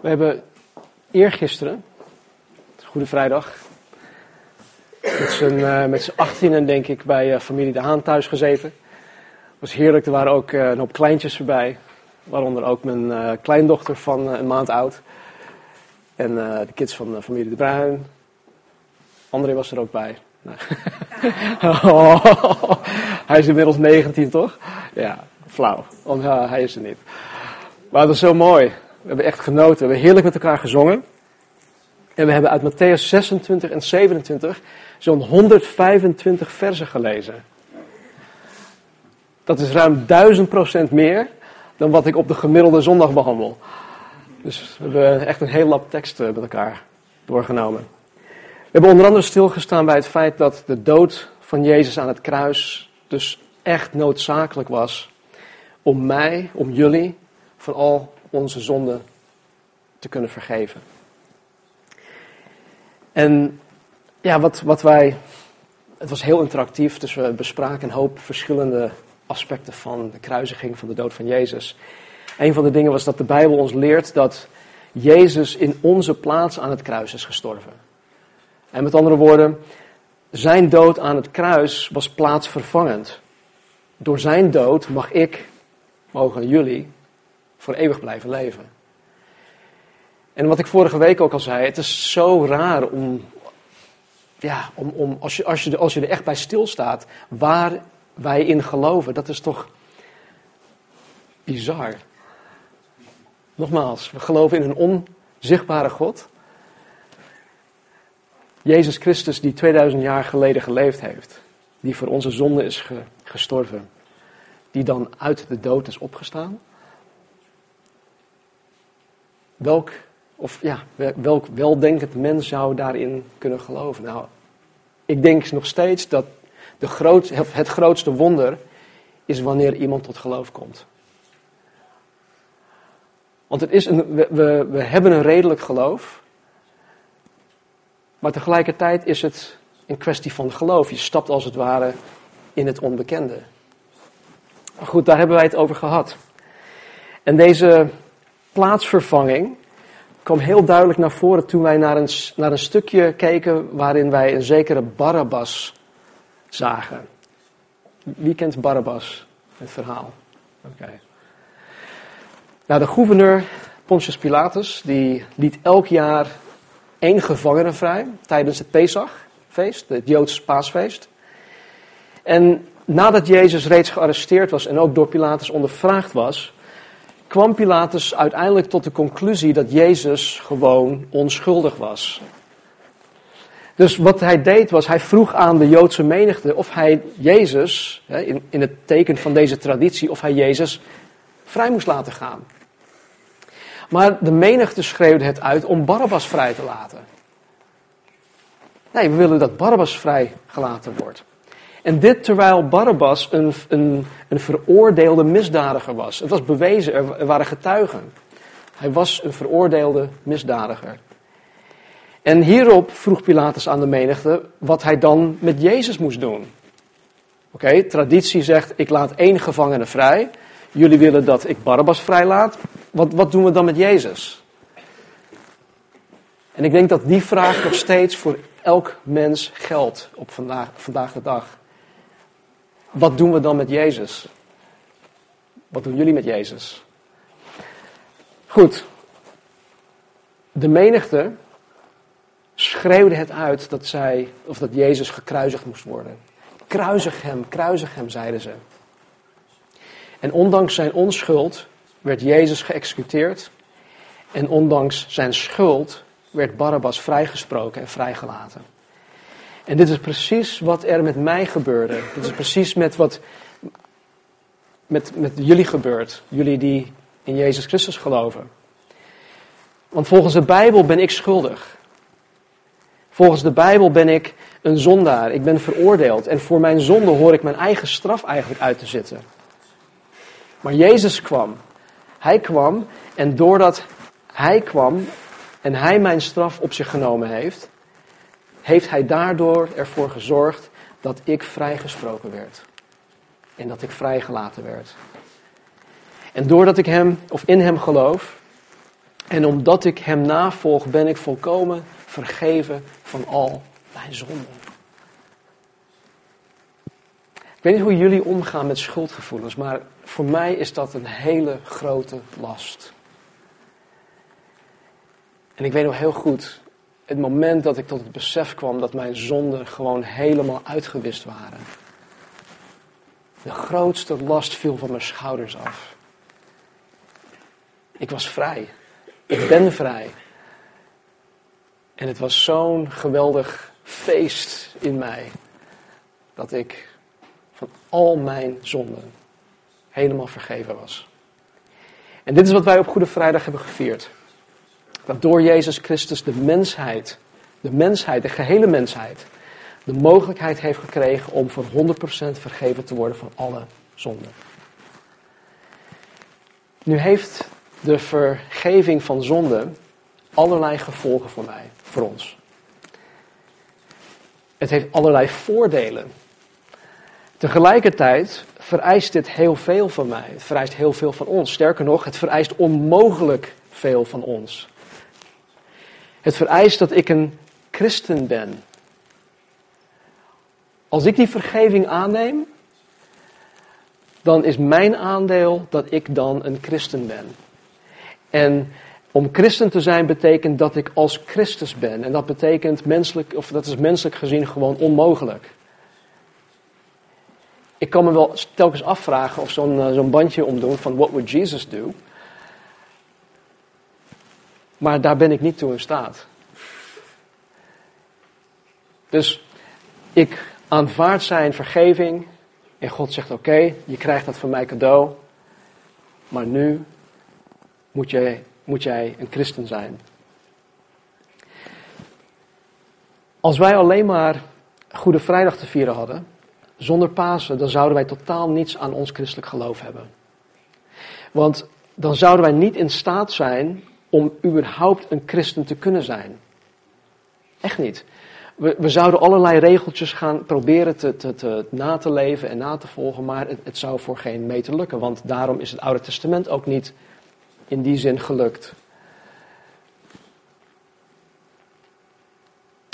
We hebben eergisteren, Goede Vrijdag, met z'n uh, achttienen denk ik bij uh, familie De Haan thuis gezeten. Het was heerlijk, er waren ook uh, een hoop kleintjes voorbij. Waaronder ook mijn kleindochter van een maand oud. En de kids van familie De Bruin. André was er ook bij. oh, hij is inmiddels 19 toch? Ja, flauw, want hij is er niet. Maar het was zo mooi. We hebben echt genoten. We hebben heerlijk met elkaar gezongen. En we hebben uit Matthäus 26 en 27 zo'n 125 versen gelezen. Dat is ruim 1000 procent meer dan wat ik op de gemiddelde zondag behandel. Dus we hebben echt een heel lap tekst met elkaar doorgenomen. We hebben onder andere stilgestaan bij het feit dat de dood van Jezus aan het kruis dus echt noodzakelijk was om mij, om jullie, van al onze zonden te kunnen vergeven. En ja, wat, wat wij. Het was heel interactief, dus we bespraken een hoop verschillende aspecten van de kruisiging, van de dood van Jezus. Een van de dingen was dat de Bijbel ons leert dat Jezus in onze plaats aan het kruis is gestorven. En met andere woorden, zijn dood aan het kruis was plaatsvervangend. Door zijn dood mag ik, mogen jullie, voor eeuwig blijven leven. En wat ik vorige week ook al zei, het is zo raar om, ja, om, om als, je, als, je, als je er echt bij stilstaat, waar wij in geloven, dat is toch bizar. Nogmaals, we geloven in een onzichtbare God. Jezus Christus die 2000 jaar geleden geleefd heeft. Die voor onze zonde is gestorven. Die dan uit de dood is opgestaan. Welk, of ja, welk weldenkend mens zou daarin kunnen geloven? Nou, ik denk nog steeds dat de groot, het grootste wonder is wanneer iemand tot geloof komt. Want het is een, we, we, we hebben een redelijk geloof. Maar tegelijkertijd is het een kwestie van geloof. Je stapt als het ware in het onbekende. goed, daar hebben wij het over gehad. En deze plaatsvervanging kwam heel duidelijk naar voren toen wij naar een, naar een stukje keken waarin wij een zekere Barabbas zagen. Wie kent Barabbas, het verhaal? Oké. Nou, de gouverneur Pontius Pilatus, die liet elk jaar één gevangene vrij tijdens het Pesachfeest, het Joods paasfeest. En nadat Jezus reeds gearresteerd was en ook door Pilatus ondervraagd was, kwam Pilatus uiteindelijk tot de conclusie dat Jezus gewoon onschuldig was. Dus wat hij deed was, hij vroeg aan de Joodse menigte of hij Jezus, in het teken van deze traditie, of hij Jezus vrij moest laten gaan. Maar de menigte schreeuwde het uit om Barabbas vrij te laten. Nee, we willen dat Barabbas vrijgelaten wordt. En dit terwijl Barabbas een, een, een veroordeelde misdadiger was. Het was bewezen, er waren getuigen. Hij was een veroordeelde misdadiger. En hierop vroeg Pilatus aan de menigte wat hij dan met Jezus moest doen. Oké, traditie zegt: ik laat één gevangene vrij. Jullie willen dat ik Barabbas vrijlaat. Wat, wat doen we dan met Jezus? En ik denk dat die vraag nog steeds voor elk mens geldt op vandaag, vandaag de dag. Wat doen we dan met Jezus? Wat doen jullie met Jezus? Goed. De menigte schreeuwde het uit dat zij, of dat Jezus gekruisigd moest worden. Kruisig hem, kruisig hem, zeiden ze. En ondanks zijn onschuld werd Jezus geëxecuteerd. En ondanks zijn schuld werd Barabbas vrijgesproken en vrijgelaten. En dit is precies wat er met mij gebeurde. Dit is precies met wat met, met jullie gebeurt. Jullie die in Jezus Christus geloven. Want volgens de Bijbel ben ik schuldig. Volgens de Bijbel ben ik een zondaar. Ik ben veroordeeld. En voor mijn zonde hoor ik mijn eigen straf eigenlijk uit te zitten. Maar Jezus kwam. Hij kwam en doordat Hij kwam en Hij mijn straf op zich genomen heeft, heeft Hij daardoor ervoor gezorgd dat ik vrijgesproken werd. En dat ik vrijgelaten werd. En doordat ik Hem of in Hem geloof, En omdat ik hem navolg, ben ik volkomen vergeven van al mijn zonden. Ik weet niet hoe jullie omgaan met schuldgevoelens, maar voor mij is dat een hele grote last. En ik weet nog heel goed, het moment dat ik tot het besef kwam dat mijn zonden gewoon helemaal uitgewist waren. De grootste last viel van mijn schouders af. Ik was vrij. Ik ben vrij. En het was zo'n geweldig feest in mij. Dat ik van al mijn zonden helemaal vergeven was. En dit is wat wij op Goede Vrijdag hebben gevierd. Dat door Jezus Christus de mensheid, de mensheid, de gehele mensheid, de mogelijkheid heeft gekregen om voor 100% vergeven te worden van alle zonden. Nu heeft de vergeving van zonde allerlei gevolgen voor mij, voor ons. Het heeft allerlei voordelen. Tegelijkertijd vereist dit heel veel van mij. Het vereist heel veel van ons. Sterker nog, het vereist onmogelijk veel van ons. Het vereist dat ik een christen ben. Als ik die vergeving aanneem, dan is mijn aandeel dat ik dan een christen ben. En om christen te zijn betekent dat ik als Christus ben. En dat betekent menselijk, of dat is menselijk gezien gewoon onmogelijk. Ik kan me wel telkens afvragen of zo'n eh, zo'n bandje omdoen van what would Jesus do? Maar daar ben ik niet toe in staat. Dus ik aanvaard zijn vergeving. En God zegt: Oké, je krijgt dat van mij cadeau. Maar nu moet jij, moet jij een christen zijn. Als wij alleen maar Goede Vrijdag te vieren hadden, zonder Pasen, dan zouden wij totaal niets aan ons christelijk geloof hebben. Want dan zouden wij niet in staat zijn om überhaupt een christen te kunnen zijn. Echt niet. We, zouden allerlei regeltjes gaan proberen te, te, na te leven en na te volgen, maar het, zou voor geen meter lukken. Want daarom is het Oude Testament ook niet in die zin gelukt.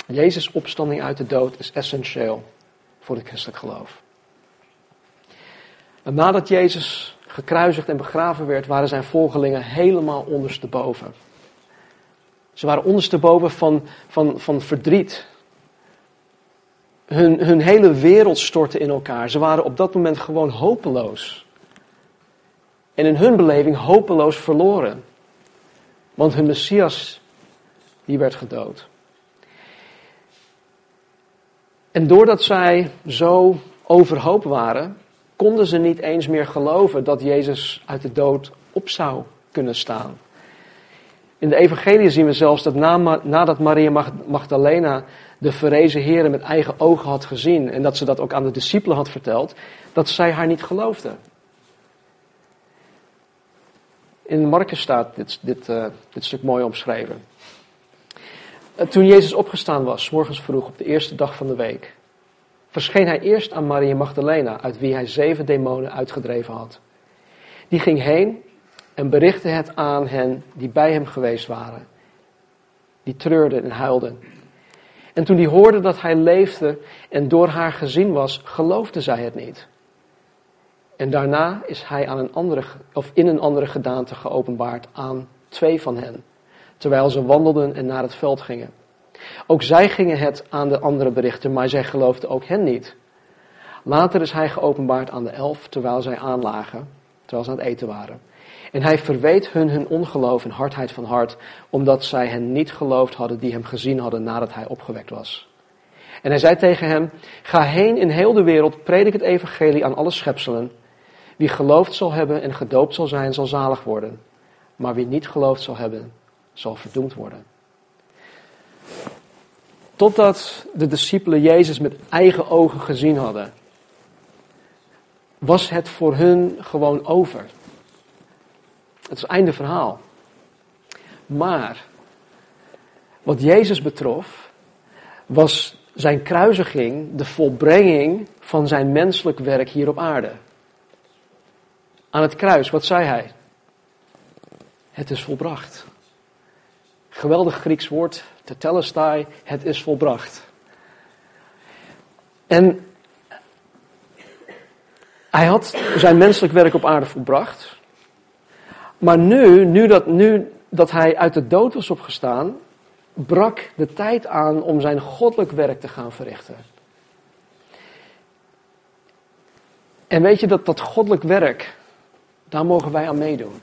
Jezus' opstanding uit de dood is essentieel voor het christelijk geloof. Nadat Jezus gekruisigd en begraven werd, waren zijn volgelingen helemaal ondersteboven. Ze waren ondersteboven van, van, van verdriet. Hun, hun hele wereld stortte in elkaar. Ze waren op dat moment gewoon hopeloos. En in hun beleving hopeloos verloren. Want hun Messias, die werd gedood. En doordat zij zo overhoop waren, konden ze niet eens meer geloven dat Jezus uit de dood op zou kunnen staan. In de evangelie zien we zelfs dat nadat Maria Magdalena de verrezen heren met eigen ogen had gezien en dat ze dat ook aan de discipelen had verteld, dat zij haar niet geloofden. In Marcus staat dit, dit, uh, dit stuk mooi omschreven. Eh, toen Jezus opgestaan was, morgens vroeg op de eerste dag van de week, verscheen hij eerst aan Maria Magdalena, uit wie hij zeven demonen uitgedreven had. Die ging heen en berichtte het aan hen die bij hem geweest waren. Die treurden en huilden. En toen die hoorden dat hij leefde en door haar gezien was, geloofde zij het niet. En daarna is hij aan een andere, of in een andere gedaante geopenbaard aan twee van hen, terwijl ze wandelden en naar het veld gingen. Ook zij gingen het aan de andere berichten, maar zij geloofden ook hen niet. Later is hij geopenbaard aan de elf, terwijl zij aanlagen, terwijl ze aan het eten waren. En hij verweet hun hun ongeloof en hardheid van hart, omdat zij hen niet geloofd hadden die hem gezien hadden nadat hij opgewekt was. En hij zei tegen hem, ga heen in heel de wereld, predik het evangelie aan alle schepselen. Wie geloofd zal hebben en gedoopt zal zijn, zal zalig worden. Maar wie niet geloofd zal hebben, zal verdoemd worden. Totdat de discipelen Jezus met eigen ogen gezien hadden, was het voor hun gewoon over. Het is einde verhaal. Maar wat Jezus betrof, was zijn kruisiging de volbrenging van zijn menselijk werk hier op aarde. Aan het kruis, wat zei hij? Het is volbracht. Geweldig Grieks woord, tetelestai, het is volbracht. En hij had zijn menselijk werk op aarde volbracht. Maar nu, nu dat, nu dat hij uit de dood was opgestaan, brak de tijd aan om zijn goddelijk werk te gaan verrichten. En weet je dat dat goddelijk werk, daar mogen wij aan meedoen.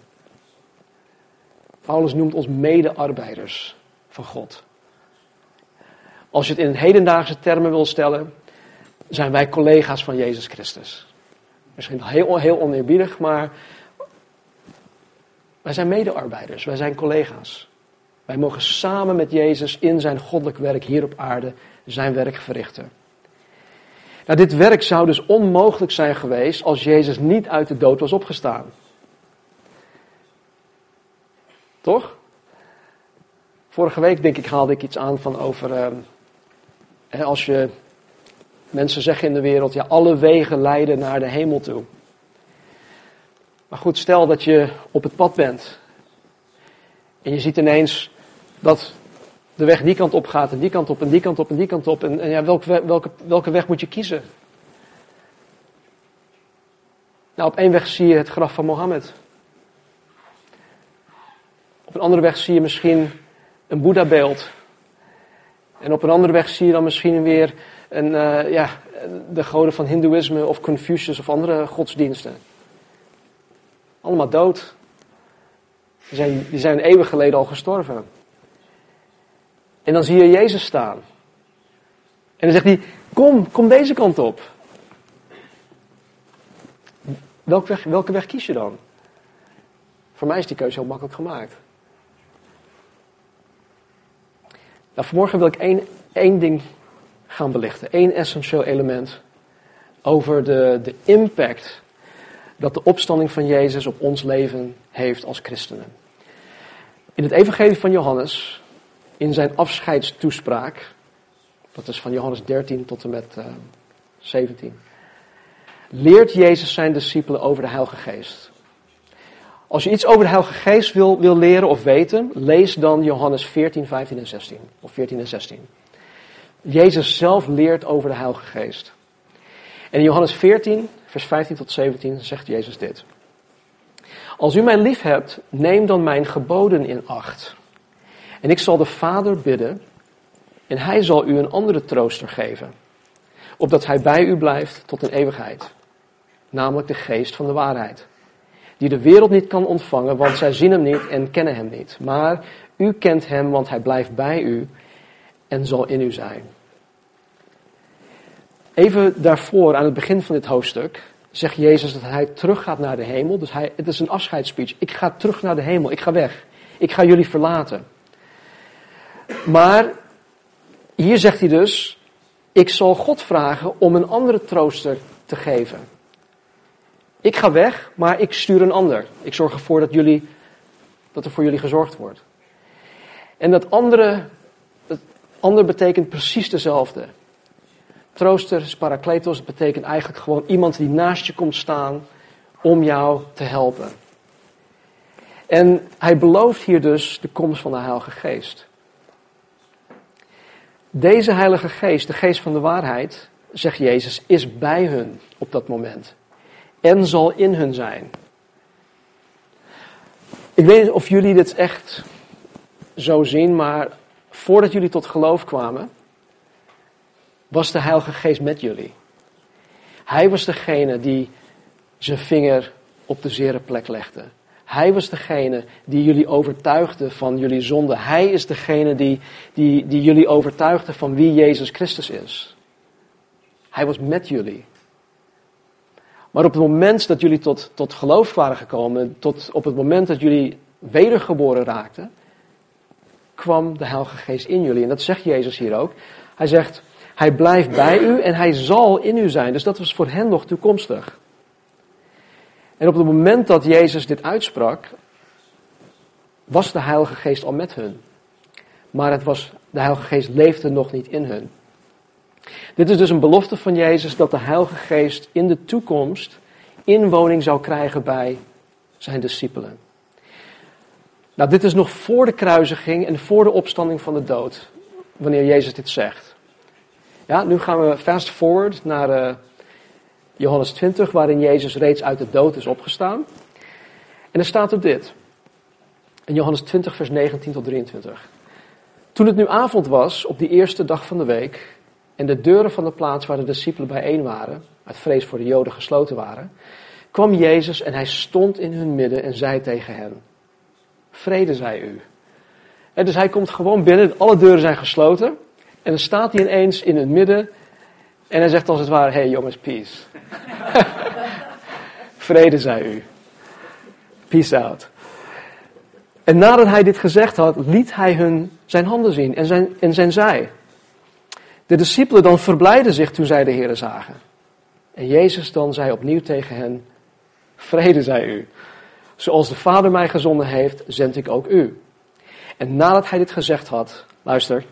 Paulus noemt ons medearbeiders van God. Als je het in hedendaagse termen wil stellen, zijn wij collega's van Jezus Christus. Misschien heel, heel oneerbiedig, maar wij zijn medearbeiders, wij zijn collega's. Wij mogen samen met Jezus in zijn goddelijk werk hier op aarde zijn werk verrichten. Nou, dit werk zou dus onmogelijk zijn geweest als Jezus niet uit de dood was opgestaan. Toch? Vorige week, denk ik, haalde ik iets aan van over. Uh, als je. Mensen zeggen in de wereld, ja, alle wegen leiden naar de hemel toe. Maar goed, stel dat je op het pad bent. En je ziet ineens dat de weg die kant op gaat en die kant op en die kant op en die kant op. En, en ja, welke, welke, welke weg moet je kiezen? Nou, op één weg zie je het graf van Mohammed. Op een andere weg zie je misschien een Boeddha-beeld. En op een andere weg zie je dan misschien weer een, uh, ja, de goden van Hindoeïsme of Confucius of andere godsdiensten. Allemaal dood. Die zijn, die zijn eeuwen geleden al gestorven. En dan zie je Jezus staan. En dan zegt hij: Kom, kom deze kant op. Welke weg kies je dan? Voor mij is die keuze heel makkelijk gemaakt. Nou, vanmorgen wil ik één, één ding gaan belichten. één essentieel element. Over de, de impact dat de opstanding van Jezus op ons leven heeft als christenen. In het Evangelie van Johannes, in zijn afscheidstoespraak, dat is van Johannes 13 tot en met uh, eh, 17, leert Jezus zijn discipelen over de Heilige Geest. Als je iets over de Heilige Geest wil, wil leren of weten, lees dan Johannes 14, 15 en 16. Of 14 en 16. Jezus zelf leert over de Heilige Geest. En in Johannes 14, vers 15 tot 17 zegt Jezus dit. Als u mij lief hebt, neem dan mijn geboden in acht. En ik zal de Vader bidden en hij zal u een andere trooster geven. Opdat hij bij u blijft tot een eeuwigheid. Namelijk de geest van de waarheid. Die de wereld niet kan ontvangen, want zij zien hem niet en kennen hem niet. Maar u kent hem, want hij blijft bij u en zal in u zijn. Even daarvoor, aan het begin van dit hoofdstuk, zegt Jezus dat hij teruggaat naar de hemel. Dus hij, het is een afscheidsspeech. Ik ga terug naar de hemel. Ik ga weg. Ik ga jullie verlaten. Maar hier zegt hij dus: Ik zal God vragen om een andere trooster te geven. Ik ga weg, maar ik stuur een ander. Ik zorg ervoor dat, jullie, dat er voor jullie gezorgd wordt. En dat andere, dat ander betekent precies dezelfde. Trooster, parakletos, betekent eigenlijk gewoon iemand die naast je komt staan om jou te helpen. En hij belooft hier dus de komst van de Heilige Geest. Deze Heilige Geest, de Geest van de waarheid, zegt Jezus, is bij hun op dat moment. En zal in hun zijn. Ik weet niet of jullie dit echt zo zien, maar voordat jullie tot geloof kwamen, was de Heilige Geest met jullie. Hij was degene die zijn vinger op de zere plek legde. Hij was degene die jullie overtuigde van jullie zonde. Hij is degene die, die, die jullie overtuigde van wie Jezus Christus is. Hij was met jullie. Maar op het moment dat jullie tot, tot geloof waren gekomen, tot op het moment dat jullie wedergeboren raakten, kwam de Heilige Geest in jullie. En dat zegt Jezus hier ook. Hij zegt, hij blijft bij u en hij zal in u zijn. Dus dat was voor hen nog toekomstig. En op het moment dat Jezus dit uitsprak, was de Heilige Geest al met hun. Maar het was, de Heilige Geest leefde nog niet in hun. Dit is dus een belofte van Jezus dat de Heilige Geest in de toekomst inwoning zou krijgen bij zijn discipelen. Nou, dit is nog voor de kruisiging en voor de opstanding van de dood, wanneer Jezus dit zegt. Ja, nu gaan we fast forward naar uh, Johannes 20, waarin Jezus reeds uit de dood is opgestaan. En er staat er dit. In Johannes 20, vers 19 tot 23. Toen het nu avond was, op die eerste dag van de week, en de deuren van de plaats waar de discipelen bijeen waren, uit vrees voor de Joden gesloten waren, kwam Jezus en hij stond in hun midden en zei tegen hen: Vrede zij u. En dus hij komt gewoon binnen, alle deuren zijn gesloten, en dan staat hij ineens in het midden en hij zegt als het ware: Hey jongens, peace. Vrede zij u. Peace out. En nadat hij dit gezegd had, liet hij hun zijn handen zien en zijn, en zijn zij. De discipelen dan verblijden zich toen zij de Heer zagen. En Jezus dan zei opnieuw tegen hen, vrede zij u. Zoals de Vader mij gezonden heeft, zend ik ook u. En nadat hij dit gezegd had, luister,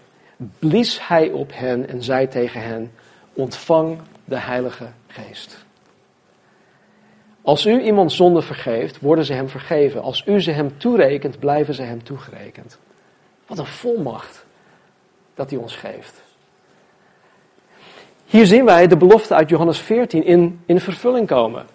blies hij op hen en zei tegen hen, ontvang de Heilige Geest. Als u iemand zonde vergeeft, worden ze hem vergeven. Als u ze hem toerekent, blijven ze hem toegerekend. Wat een volmacht dat hij ons geeft. Hier zien wij de belofte uit Johannes 14 in, in vervulling komen.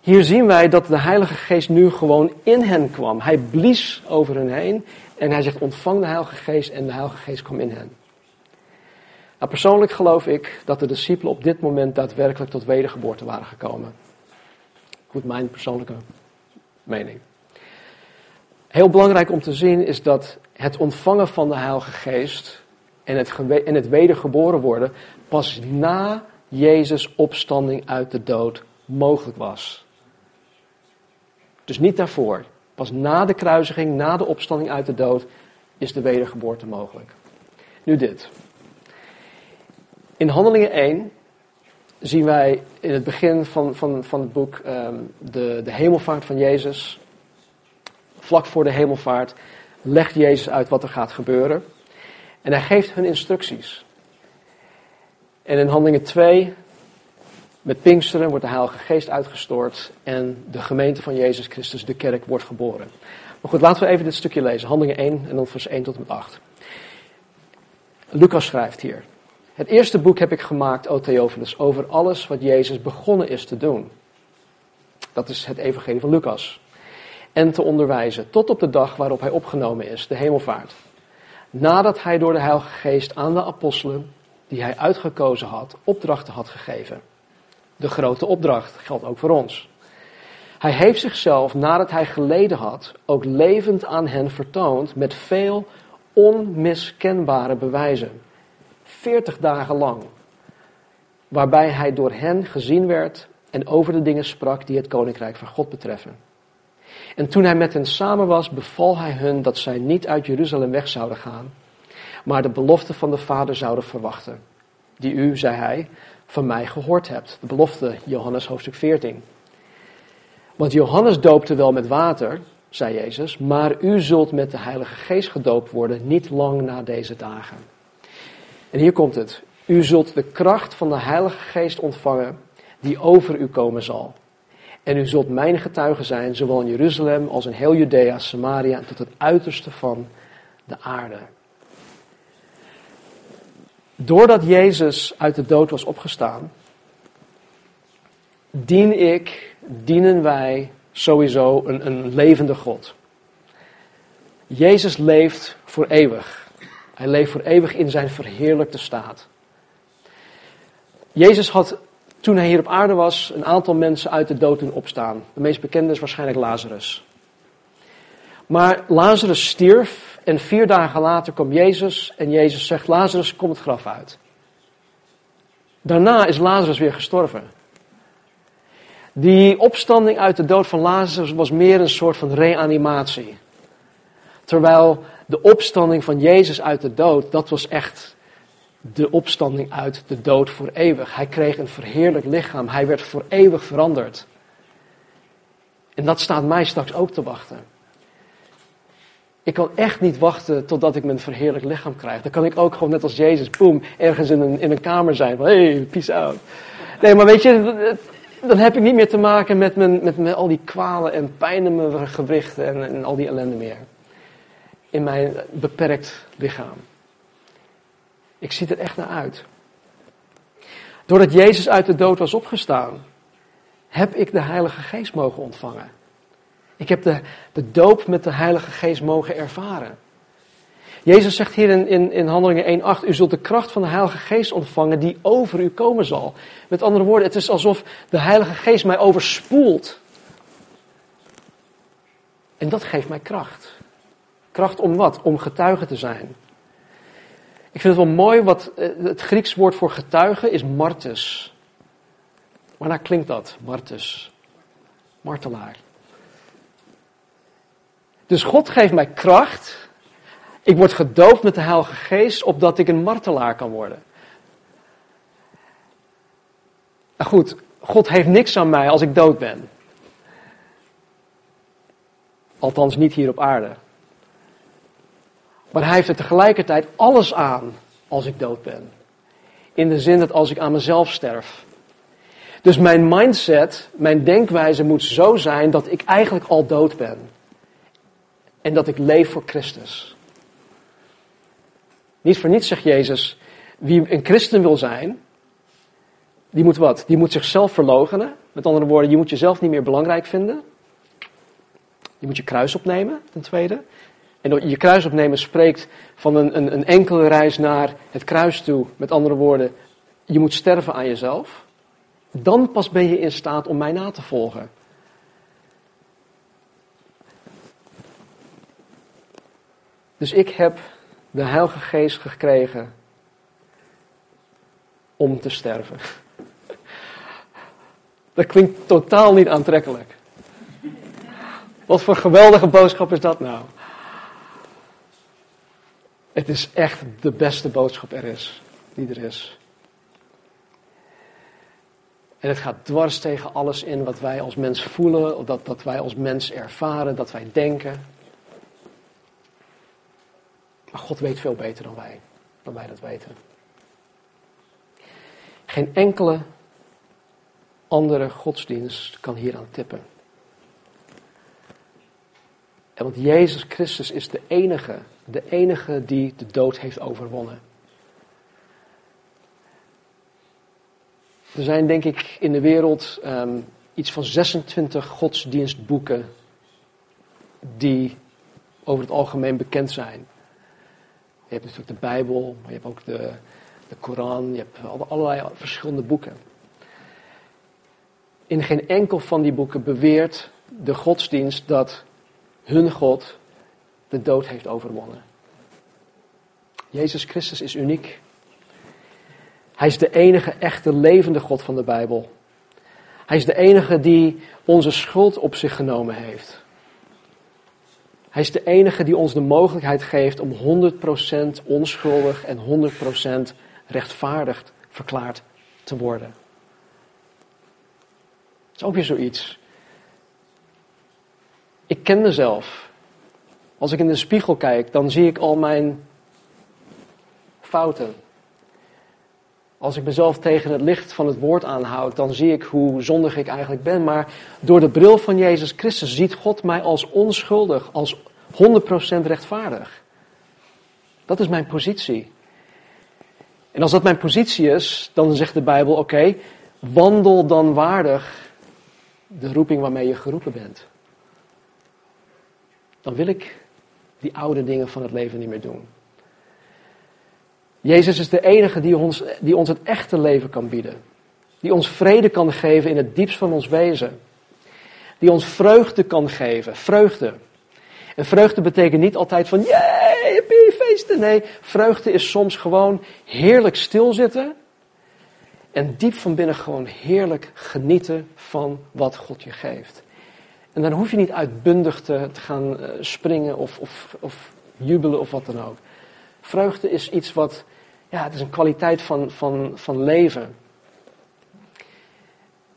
Hier zien wij dat de Heilige Geest nu gewoon in hen kwam. Hij blies over hen heen en hij zegt ontvang de Heilige Geest en de Heilige Geest kwam in hen. Nou, persoonlijk geloof ik dat de discipelen op dit moment daadwerkelijk tot wedergeboorte waren gekomen. Goed, mijn persoonlijke mening. Heel belangrijk om te zien is dat het ontvangen van de Heilige Geest en het, en het wedergeboren worden pas na Jezus' opstanding uit de dood mogelijk was. Dus niet daarvoor. Pas na de kruisiging, na de opstanding uit de dood, is de wedergeboorte mogelijk. Nu dit. In Handelingen 1 zien wij in het begin van, van, van het boek um, de, de hemelvaart van Jezus. Vlak voor de hemelvaart legt Jezus uit wat er gaat gebeuren. En hij geeft hun instructies. En in Handelingen 2, met Pinksteren, wordt de Heilige Geest uitgestort. En de gemeente van Jezus Christus, de kerk, wordt geboren. Maar goed, laten we even dit stukje lezen. Handelingen 1 en dan vers 1 tot en met 8. Lucas schrijft hier. Het eerste boek heb ik gemaakt, O Theophilus, over alles wat Jezus begonnen is te doen. Dat is het evangelie van Lucas. En te onderwijzen, tot op de dag waarop hij opgenomen is, de hemelvaart. Nadat hij door de Heilige Geest aan de apostelen, die hij uitgekozen had, opdrachten had gegeven. De grote opdracht geldt ook voor ons. Hij heeft zichzelf, nadat hij geleden had, ook levend aan hen vertoond met veel onmiskenbare bewijzen 40 dagen lang. Waarbij hij door hen gezien werd en over de dingen sprak die het koninkrijk van God betreffen. En toen hij met hen samen was, beval hij hun dat zij niet uit Jeruzalem weg zouden gaan, maar de belofte van de Vader zouden verwachten. Die u, zei hij, van mij gehoord hebt. De belofte, Johannes hoofdstuk 14. Want Johannes doopte wel met water, zei Jezus, maar u zult met de Heilige Geest gedoopt worden niet lang na deze dagen. En hier komt het. U zult de kracht van de Heilige Geest ontvangen die over u komen zal. En u zult mijn getuige zijn, zowel in Jeruzalem als in heel Judea, Samaria en tot het uiterste van de aarde. Doordat Jezus uit de dood was opgestaan, dien ik, dienen wij sowieso een, een levende God. Jezus leeft voor eeuwig. Hij leeft voor eeuwig in zijn verheerlijkte staat. Jezus had toen hij hier op aarde was een aantal mensen uit de dood doen opstaan. De meest bekende is waarschijnlijk Lazarus. Maar Lazarus stierf en vier dagen later kwam Jezus en Jezus zegt, Lazarus, kom het graf uit. Daarna is Lazarus weer gestorven. Die opstanding uit de dood van Lazarus was meer een soort van reanimatie. Terwijl de opstanding van Jezus uit de dood, dat was echt de opstanding uit de dood voor eeuwig. Hij kreeg een verheerlijk lichaam. Hij werd voor eeuwig veranderd. En dat staat mij straks ook te wachten. Ik kan echt niet wachten totdat ik mijn verheerlijk lichaam krijg. Dan kan ik ook gewoon net als Jezus, boem, ergens in een, in een kamer zijn. Van, hey, peace out. Nee, maar weet je, Dan heb ik niet meer te maken met, mijn, met, met al die kwalen en pijn in mijn gewrichten en, en al die ellende meer. In mijn beperkt lichaam. Ik zie er echt naar uit. Doordat Jezus uit de dood was opgestaan, heb ik de Heilige Geest mogen ontvangen. Ik heb de, de doop met de Heilige Geest mogen ervaren. Jezus zegt hier in, in, in Handelingen 1:8, u zult de kracht van de Heilige Geest ontvangen die over u komen zal. Met andere woorden, het is alsof de Heilige Geest mij overspoelt. En dat geeft mij kracht. Kracht om wat? Om getuige te zijn. Ik vind het wel mooi, wat eh, het Grieks woord voor getuige is martus. Waarnaar klinkt dat, martus? Martelaar. Dus God geeft mij kracht. Ik word gedoopt met de Heilige Geest, opdat ik een martelaar kan worden. Nou goed, God heeft niks aan mij als ik dood ben. Althans niet hier op aarde. Maar hij heeft er tegelijkertijd alles aan als ik dood ben. In de zin dat als ik aan mezelf sterf. Dus mijn mindset, mijn denkwijze moet zo zijn dat ik eigenlijk al dood ben. En dat ik leef voor Christus. Niet voor niets zegt Jezus, wie een christen wil zijn, die moet wat? Die moet zichzelf verloochenen. Met andere woorden, je moet jezelf niet meer belangrijk vinden. Je moet je kruis opnemen, ten tweede. En je kruis opnemen spreekt van een, een, een enkele reis naar het kruis toe. Met andere woorden, je moet sterven aan jezelf. Dan pas ben je in staat om mij na te volgen. Dus ik heb de Heilige Geest gekregen om te sterven. Dat klinkt totaal niet aantrekkelijk. Wat voor geweldige boodschap is dat nou? Het is echt de beste boodschap er is, die er is. En het gaat dwars tegen alles in wat wij als mens voelen, dat, dat wij als mens ervaren, dat wij denken. Maar God weet veel beter dan wij, dan wij dat weten. Geen enkele andere godsdienst kan hier aan tippen. Want Jezus Christus is de enige de enige die de dood heeft overwonnen. Er zijn denk ik in de wereld ehm, iets van 26 godsdienstboeken die over het algemeen bekend zijn. Je hebt natuurlijk de Bijbel, maar je hebt ook de, de Koran, je hebt allerlei verschillende boeken. In geen enkel van die boeken beweert de godsdienst dat hun God de dood heeft overwonnen. Jezus Christus is uniek. Hij is de enige echte levende God van de Bijbel. Hij is de enige die onze schuld op zich genomen heeft. Hij is de enige die ons de mogelijkheid geeft om 100% onschuldig en 100% rechtvaardig verklaard te worden. Dat is ook weer zoiets. Ik ken mezelf. Als ik in de spiegel kijk, dan zie ik al mijn fouten. Als ik mezelf tegen het licht van het woord aanhoud, dan zie ik hoe zondig ik eigenlijk ben. Maar door de bril van Jezus Christus ziet God mij als onschuldig, als 100% rechtvaardig. Dat is mijn positie. En als dat mijn positie is, dan zegt de Bijbel: oké, wandel dan waardig de roeping waarmee je geroepen bent. Dan wil ik die oude dingen van het leven niet meer doen. Jezus is de enige die ons, die ons het echte leven kan bieden. Die ons vrede kan geven in het diepst van ons wezen. Die ons vreugde kan geven. Vreugde. En vreugde betekent niet altijd van, jee, happy feesten. Nee, vreugde is soms gewoon heerlijk stilzitten. En diep van binnen gewoon heerlijk genieten van wat God je geeft. En dan hoef je niet uitbundig te, te gaan eh, springen of, of, of jubelen of wat dan ook. Vreugde is iets wat, ja, het is een kwaliteit van, van, van leven.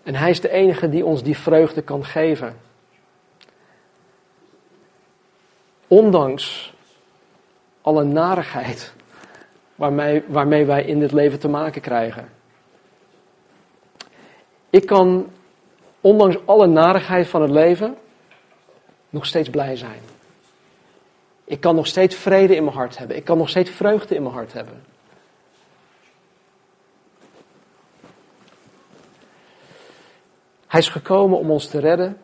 En Hij is de enige die ons die vreugde kan geven. Ondanks alle narigheid waarmee, waarmee wij in dit leven te maken krijgen. Ik kan ondanks alle narigheid van het leven, nog steeds blij zijn. Ik kan nog steeds vrede in mijn hart hebben. Ik kan nog steeds vreugde in mijn hart hebben. Hij is gekomen om ons te redden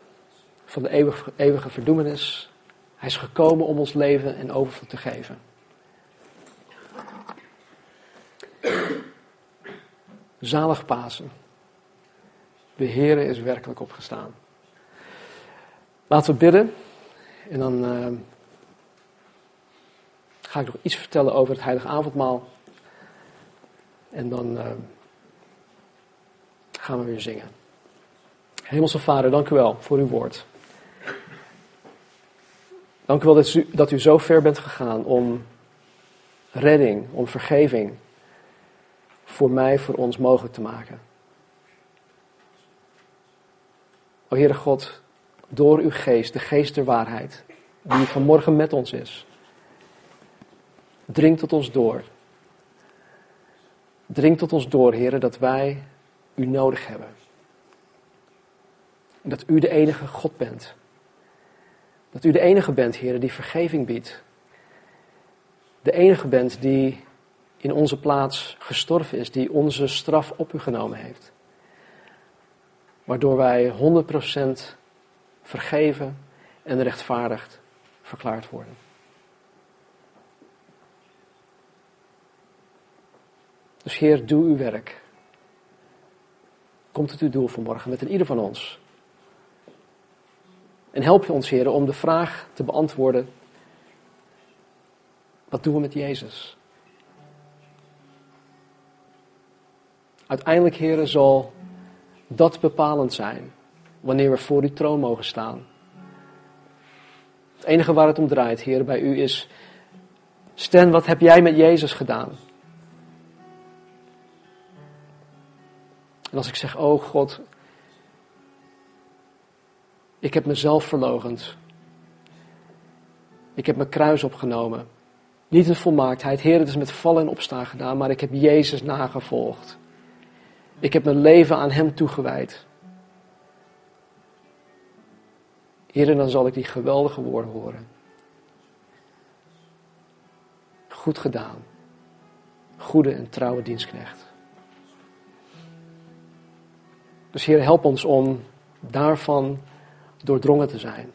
van de eeuwige, eeuwige verdoemenis. Hij is gekomen om ons leven en overvloed te geven. Zalig Pasen. De Heere is werkelijk opgestaan. Laten we bidden en dan uh, ga ik nog iets vertellen over het heilige avondmaal. En dan uh, gaan we weer zingen. Hemelse Vader, dank u wel voor uw woord. Dank u wel dat u, dat u zo ver bent gegaan om redding, om vergeving voor mij, voor ons mogelijk te maken. O Heere God, door uw geest, de geest der waarheid, die vanmorgen met ons is, dring tot ons door. Dring tot ons door, Heere, dat wij u nodig hebben. En dat u de enige God bent. Dat u de enige bent, Heer, die vergeving biedt. De enige bent die in onze plaats gestorven is, die onze straf op u genomen heeft. Waardoor wij 100% vergeven en rechtvaardigd verklaard worden. Dus Heer, doe uw werk. Komt het uw doel vanmorgen met een ieder van ons. En help je ons, Heer, om de vraag te beantwoorden: wat doen we met Jezus? Uiteindelijk, Heer, zal dat bepalend zijn wanneer we voor uw troon mogen staan. Het enige waar het om draait, Heer, bij u is: Stan, wat heb jij met Jezus gedaan? En als ik zeg, oh God, ik heb mezelf verlogend. Ik heb mijn kruis opgenomen. Niet in volmaaktheid. Heer, het is met vallen en opstaan gedaan, maar ik heb Jezus nagevolgd. Ik heb mijn leven aan Hem toegewijd. Heer, dan zal ik die geweldige woorden horen. Goed gedaan. Goede en trouwe dienstknecht. Dus Heer, help ons om daarvan doordrongen te zijn.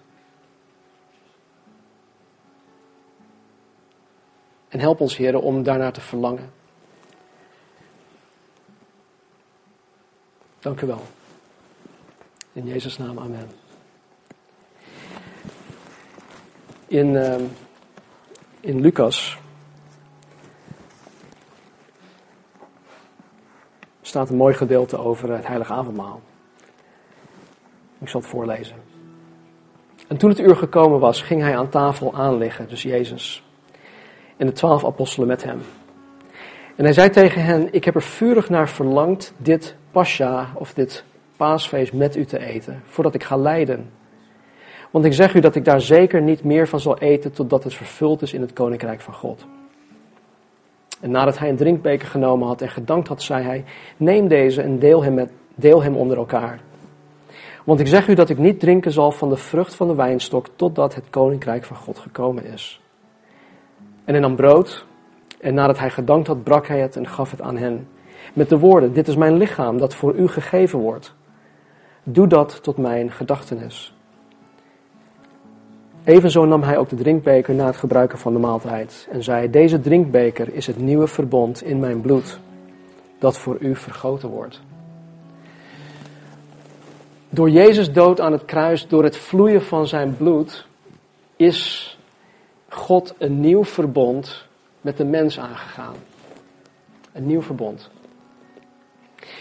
En help ons, Heer, om daarnaar te verlangen. Dank u wel. In Jezus' naam, amen. In, uh, in Lucas staat een mooi gedeelte over het heilige avondmaal. Ik zal het voorlezen. En toen het uur gekomen was, ging hij aan tafel aanliggen, dus Jezus. En de twaalf apostelen met hem. En hij zei tegen hen: Ik heb er vurig naar verlangd dit pascha of dit paasfeest met u te eten, voordat ik ga lijden. Want ik zeg u dat ik daar zeker niet meer van zal eten totdat het vervuld is in het koninkrijk van God. En nadat hij een drinkbeker genomen had en gedankt had, zei hij: Neem deze en deel hem, met, deel hem onder elkaar. Want ik zeg u dat ik niet drinken zal van de vrucht van de wijnstok totdat het koninkrijk van God gekomen is. En hij nam brood en nadat hij gedankt had, brak hij het en gaf het aan hen. Met de woorden, dit is mijn lichaam dat voor u gegeven wordt. Doe dat tot mijn gedachtenis. Evenzo nam hij ook de drinkbeker na het gebruiken van de maaltijd en zei, deze drinkbeker is het nieuwe verbond in mijn bloed, dat voor u vergoten wordt. Door Jezus dood aan het kruis, door het vloeien van zijn bloed, is God een nieuw verbond met de mens aangegaan. Een nieuw verbond.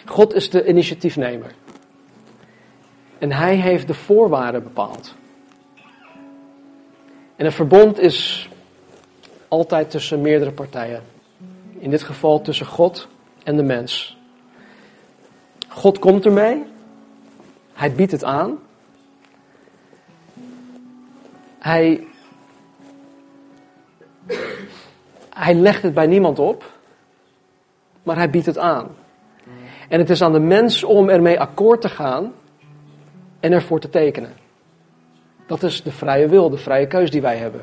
God is de initiatiefnemer. En hij heeft de voorwaarden bepaald. En een verbond is altijd tussen meerdere partijen. In dit geval tussen God en de mens. God komt ermee hij biedt het aan. Hij, hij legt het bij niemand op, maar hij biedt het aan. En het is aan de mens om ermee akkoord te gaan en ervoor te tekenen. Dat is de vrije wil, de vrije keus die wij hebben.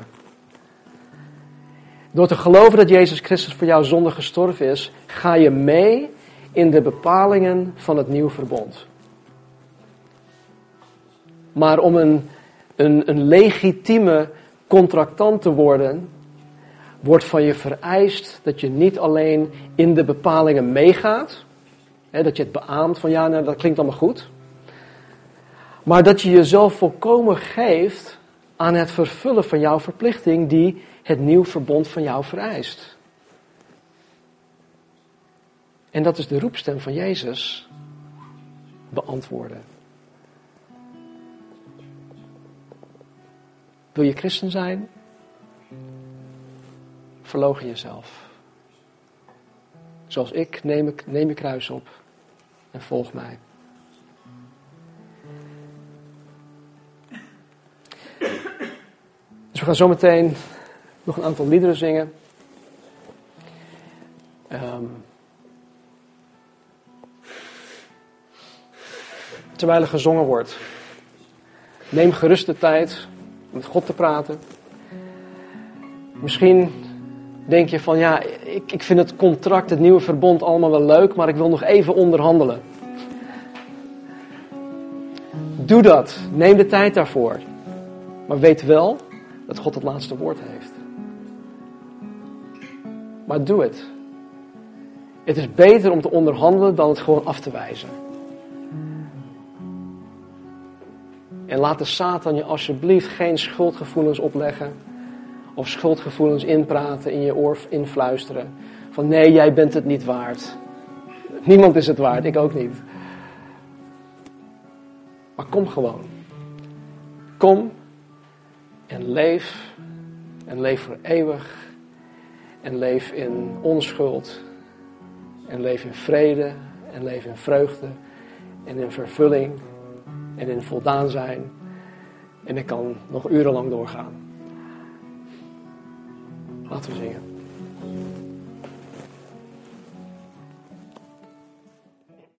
Door te geloven dat Jezus Christus voor jouw zonde gestorven is, ga je mee in de bepalingen van het nieuwe verbond. Maar om een, een, een legitieme contractant te worden, wordt van je vereist dat je niet alleen in de bepalingen meegaat, hè, dat je het beaamt van ja, nou, dat klinkt allemaal goed, maar dat je jezelf volkomen geeft aan het vervullen van jouw verplichting die het nieuw verbond van jou vereist. En dat is de roepstem van Jezus beantwoorden. Wil je christen zijn? Verlogen jezelf. Zoals ik, neem, ik, neem je kruis op en volg mij. Dus we gaan zo meteen nog een aantal liederen zingen. Um, terwijl er gezongen wordt. Neem gerust de tijd om met God te praten. Misschien denk je van ja, ik, ik vind het contract, het nieuwe verbond allemaal wel leuk, maar ik wil nog even onderhandelen. Doe dat. Neem de tijd daarvoor. Maar weet wel dat God het laatste woord heeft. Maar doe het. Het is beter om te onderhandelen dan het gewoon af te wijzen. En laat de Satan je alsjeblieft geen schuldgevoelens opleggen. Of schuldgevoelens inpraten, in je oor influisteren. Van nee, jij bent het niet waard. Niemand is het waard, ik ook niet. Maar kom gewoon. Kom en leef. En leef voor eeuwig. En leef in onschuld. En leef in vrede. En leef in vreugde. En in vervulling en in voldaan zijn. En ik kan nog urenlang doorgaan. Laten we zingen.